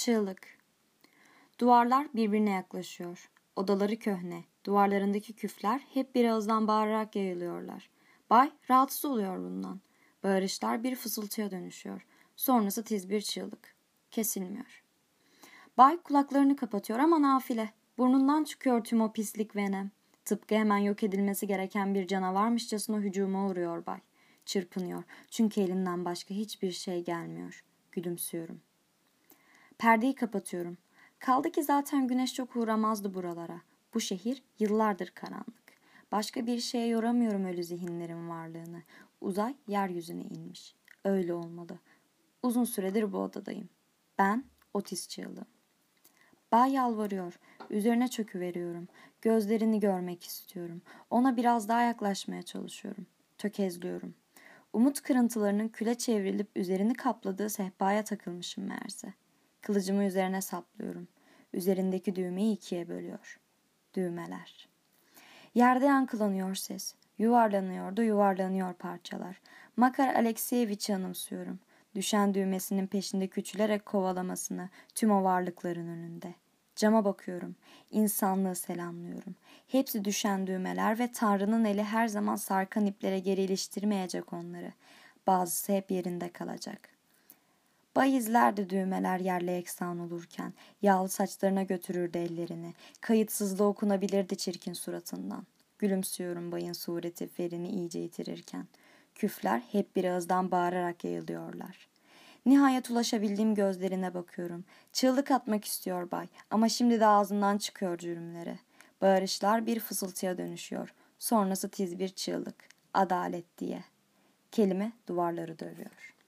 Çığlık. Duvarlar birbirine yaklaşıyor. Odaları köhne. Duvarlarındaki küfler hep bir ağızdan bağırarak yayılıyorlar. Bay rahatsız oluyor bundan. Bağırışlar bir fısıltıya dönüşüyor. Sonrası tiz bir çığlık. Kesilmiyor. Bay kulaklarını kapatıyor ama nafile. Burnundan çıkıyor tüm o pislik ve nem. Tıpkı hemen yok edilmesi gereken bir canavarmışçasına hücuma uğruyor bay. Çırpınıyor. Çünkü elinden başka hiçbir şey gelmiyor. Gülümsüyorum. Perdeyi kapatıyorum. Kaldı ki zaten güneş çok uğramazdı buralara. Bu şehir yıllardır karanlık. Başka bir şeye yoramıyorum ölü zihinlerin varlığını. Uzay yeryüzüne inmiş. Öyle olmalı. Uzun süredir bu odadayım. Ben Otis çığlığım. Bay yalvarıyor. Üzerine çöküveriyorum. Gözlerini görmek istiyorum. Ona biraz daha yaklaşmaya çalışıyorum. Tökezliyorum. Umut kırıntılarının küle çevrilip üzerini kapladığı sehpaya takılmışım meğerse. Kılıcımı üzerine saplıyorum. Üzerindeki düğmeyi ikiye bölüyor. Düğmeler. Yerde yankılanıyor ses. Yuvarlanıyor da yuvarlanıyor parçalar. Makar Alekseyeviç'i anımsıyorum. Düşen düğmesinin peşinde küçülerek kovalamasını tüm o varlıkların önünde. Cama bakıyorum. İnsanlığı selamlıyorum. Hepsi düşen düğmeler ve Tanrı'nın eli her zaman sarkan iplere geri iliştirmeyecek onları. Bazısı hep yerinde kalacak. Bay izlerdi düğmeler yerle eksan olurken. Yağlı saçlarına götürürdü ellerini. Kayıtsızlığı okunabilirdi çirkin suratından. Gülümsüyorum bayın sureti ferini iyice yitirirken. Küfler hep bir ağızdan bağırarak yayılıyorlar. Nihayet ulaşabildiğim gözlerine bakıyorum. Çığlık atmak istiyor bay ama şimdi de ağzından çıkıyor cürümleri. Bağırışlar bir fısıltıya dönüşüyor. Sonrası tiz bir çığlık. Adalet diye. Kelime duvarları dövüyor.